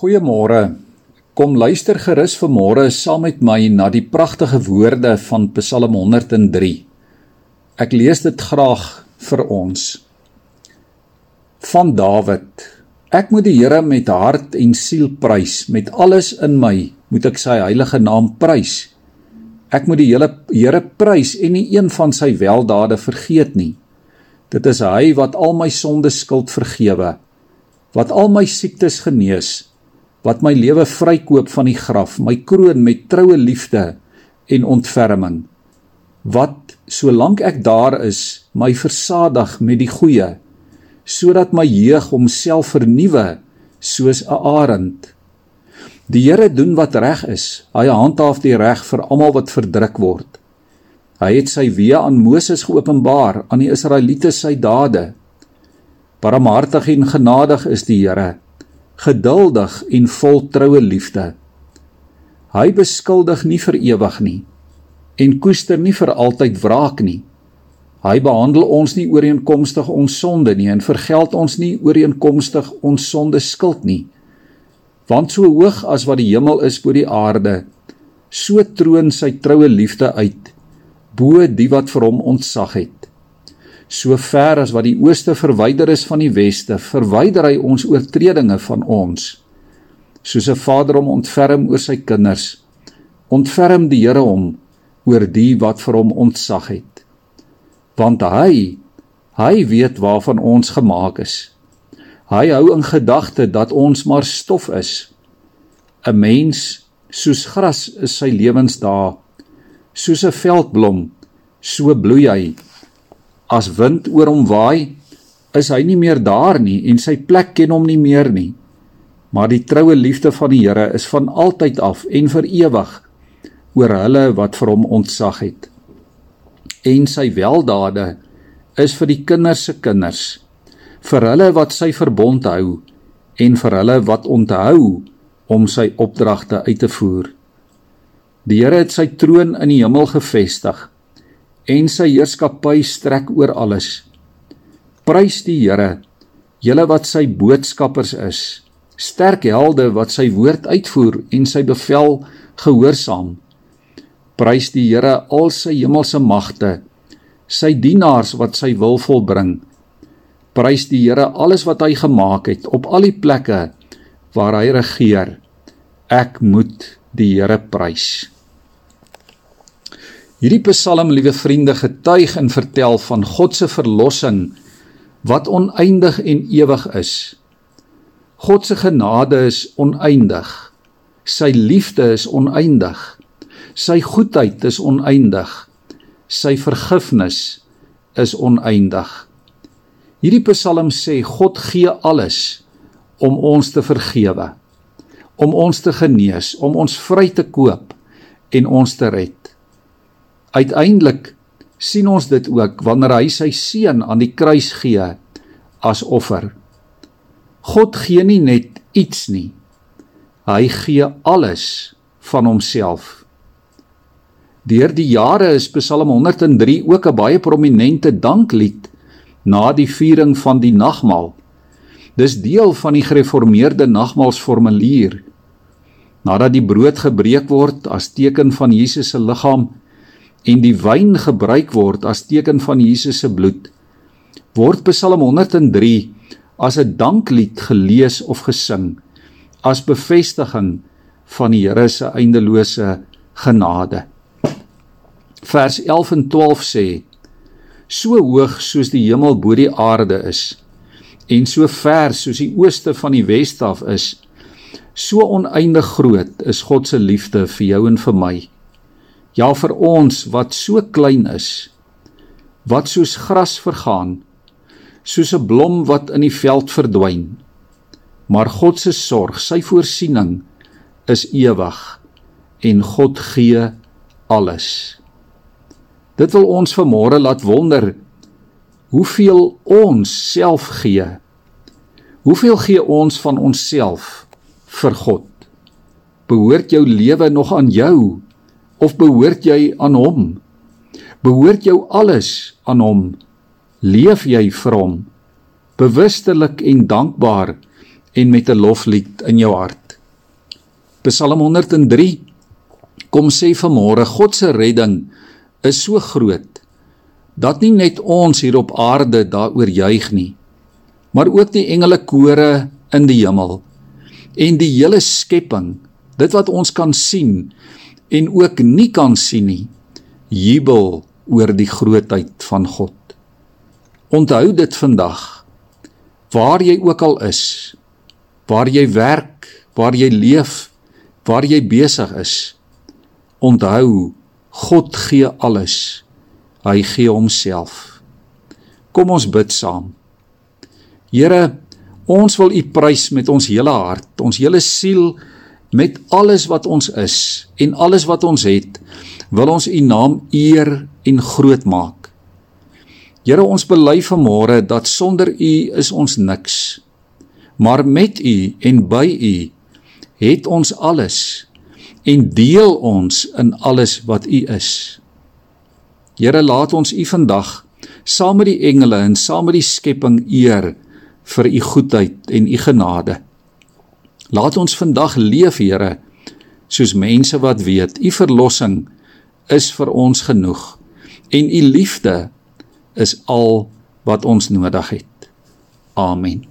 Goeiemôre. Kom luister gerus vanmôre saam met my na die pragtige woorde van Psalm 103. Ek lees dit graag vir ons. Van Dawid. Ek moet die Here met hart en siel prys, met alles in my moet ek sy heilige naam prys. Ek moet die hele Here prys en nie een van sy weldade vergeet nie. Dit is hy wat al my sondes skuld vergewe, wat al my siektes genees wat my lewe vrykoop van die graf, my kroon met troue liefde en ontferming. Wat solank ek daar is, my versadig met die goeie, sodat my jeug homself vernuwe soos 'n arend. Die Here doen wat reg is. Hy handhaaf die reg vir almal wat verdruk word. Hy het sy weë aan Moses geopenbaar, aan die Israeliete sy dade. Barmhartig en genadig is die Here geduldig en vol troue liefde. Hy beskuldig nie vir ewig nie en koester nie vir altyd wraak nie. Hy behandel ons nie ooreenkomstig ons sonde nie en vergeld ons nie ooreenkomstig ons sonde skuld nie. Want so hoog as wat die hemel is bo die aarde, so troon sy troue liefde uit bo die wat vir hom ontzag het so ver as wat die ooste verwyder is van die weste, verwyder hy ons oortredinge van ons. Soos 'n vader hom ontferm oor sy kinders, ontferm die Here hom oor die wat vir hom ontzag het. Want hy, hy weet waarvan ons gemaak is. Hy hou in gedagte dat ons maar stof is. 'n Mens soos gras is sy lewensdae, soos 'n veldblom, so bloei hy as wind oor hom waai, is hy nie meer daar nie en sy plek ken hom nie meer nie. Maar die troue liefde van die Here is van altyd af en vir ewig oor hulle wat vir hom ontzag het. En sy weldade is vir die kinders se kinders, vir hulle wat sy verbond hou en vir hulle wat onthou om sy opdragte uit te voer. Die Here het sy troon in die hemel gevestig en sy heerskappy strek oor alles. Prys die Here, julle wat sy boodskappers is, sterk helde wat sy woord uitvoer en sy bevel gehoorsaam. Prys die Here al sy hemelse magte, sy dienaars wat sy wil volbring. Prys die Here alles wat hy gemaak het op al die plekke waar hy regeer. Ek moet die Here prys. Hierdie Psalm, liewe vriende, getuig en vertel van God se verlossing wat oneindig en ewig is. God se genade is oneindig. Sy liefde is oneindig. Sy goedheid is oneindig. Sy vergifnis is oneindig. Hierdie Psalm sê God gee alles om ons te vergewe, om ons te genees, om ons vry te koop en ons te red. Uiteindelik sien ons dit ook wanneer hy sy seun aan die kruis gee as offer. God gee nie net iets nie. Hy gee alles van homself. Deur die jare is Psalm 103 ook 'n baie prominente danklied na die viering van die nagmaal. Dis deel van die gereformeerde nagmaalsformulier. Nadat die brood gebreek word as teken van Jesus se liggaam en die wyn gebruik word as teken van Jesus se bloed, word Psalm 103 as 'n danklied gelees of gesing as bevestiging van die Here se eindelose genade. Vers 11 en 12 sê: So hoog soos die hemel bo die aarde is en so ver soos die ooste van die weste af is, so oneindig groot is God se liefde vir jou en vir my. Ja vir ons wat so klein is, wat soos gras vergaan, soos 'n blom wat in die veld verdwyn. Maar God se sorg, sy voorsiening is ewig en God gee alles. Dit wil ons vanmôre laat wonder hoeveel ons self gee. Hoeveel gee ons van onsself vir God? Behoort jou lewe nog aan jou of behoort jy aan hom? Behoort jou alles aan hom? Leef jy vir hom? Bewustelik en dankbaar en met 'n loflied in jou hart. Psalm 103 kom sê vanmôre God se redding is so groot dat nie net ons hier op aarde daaroor juig nie, maar ook die engele kore in die hemel en die hele skepping, dit wat ons kan sien en ook nie kan sien nie, jubel oor die grootheid van God. Onthou dit vandag. Waar jy ook al is, waar jy werk, waar jy leef, waar jy besig is, onthou God gee alles. Hy gee homself. Kom ons bid saam. Here, ons wil U prys met ons hele hart, ons hele siel, met alles wat ons is en alles wat ons het, wil ons U naam eer en groot maak. Here, ons bely vanmôre dat sonder U is ons niks. Maar met U en by U het ons alles en deel ons in alles wat U is. Here, laat ons U vandag saam met die engele en saam met die skepping eer vir U goedheid en U genade. Laat ons vandag leef, Here, soos mense wat weet U verlossing is vir ons genoeg en U liefde is al wat ons nodig het. Amen.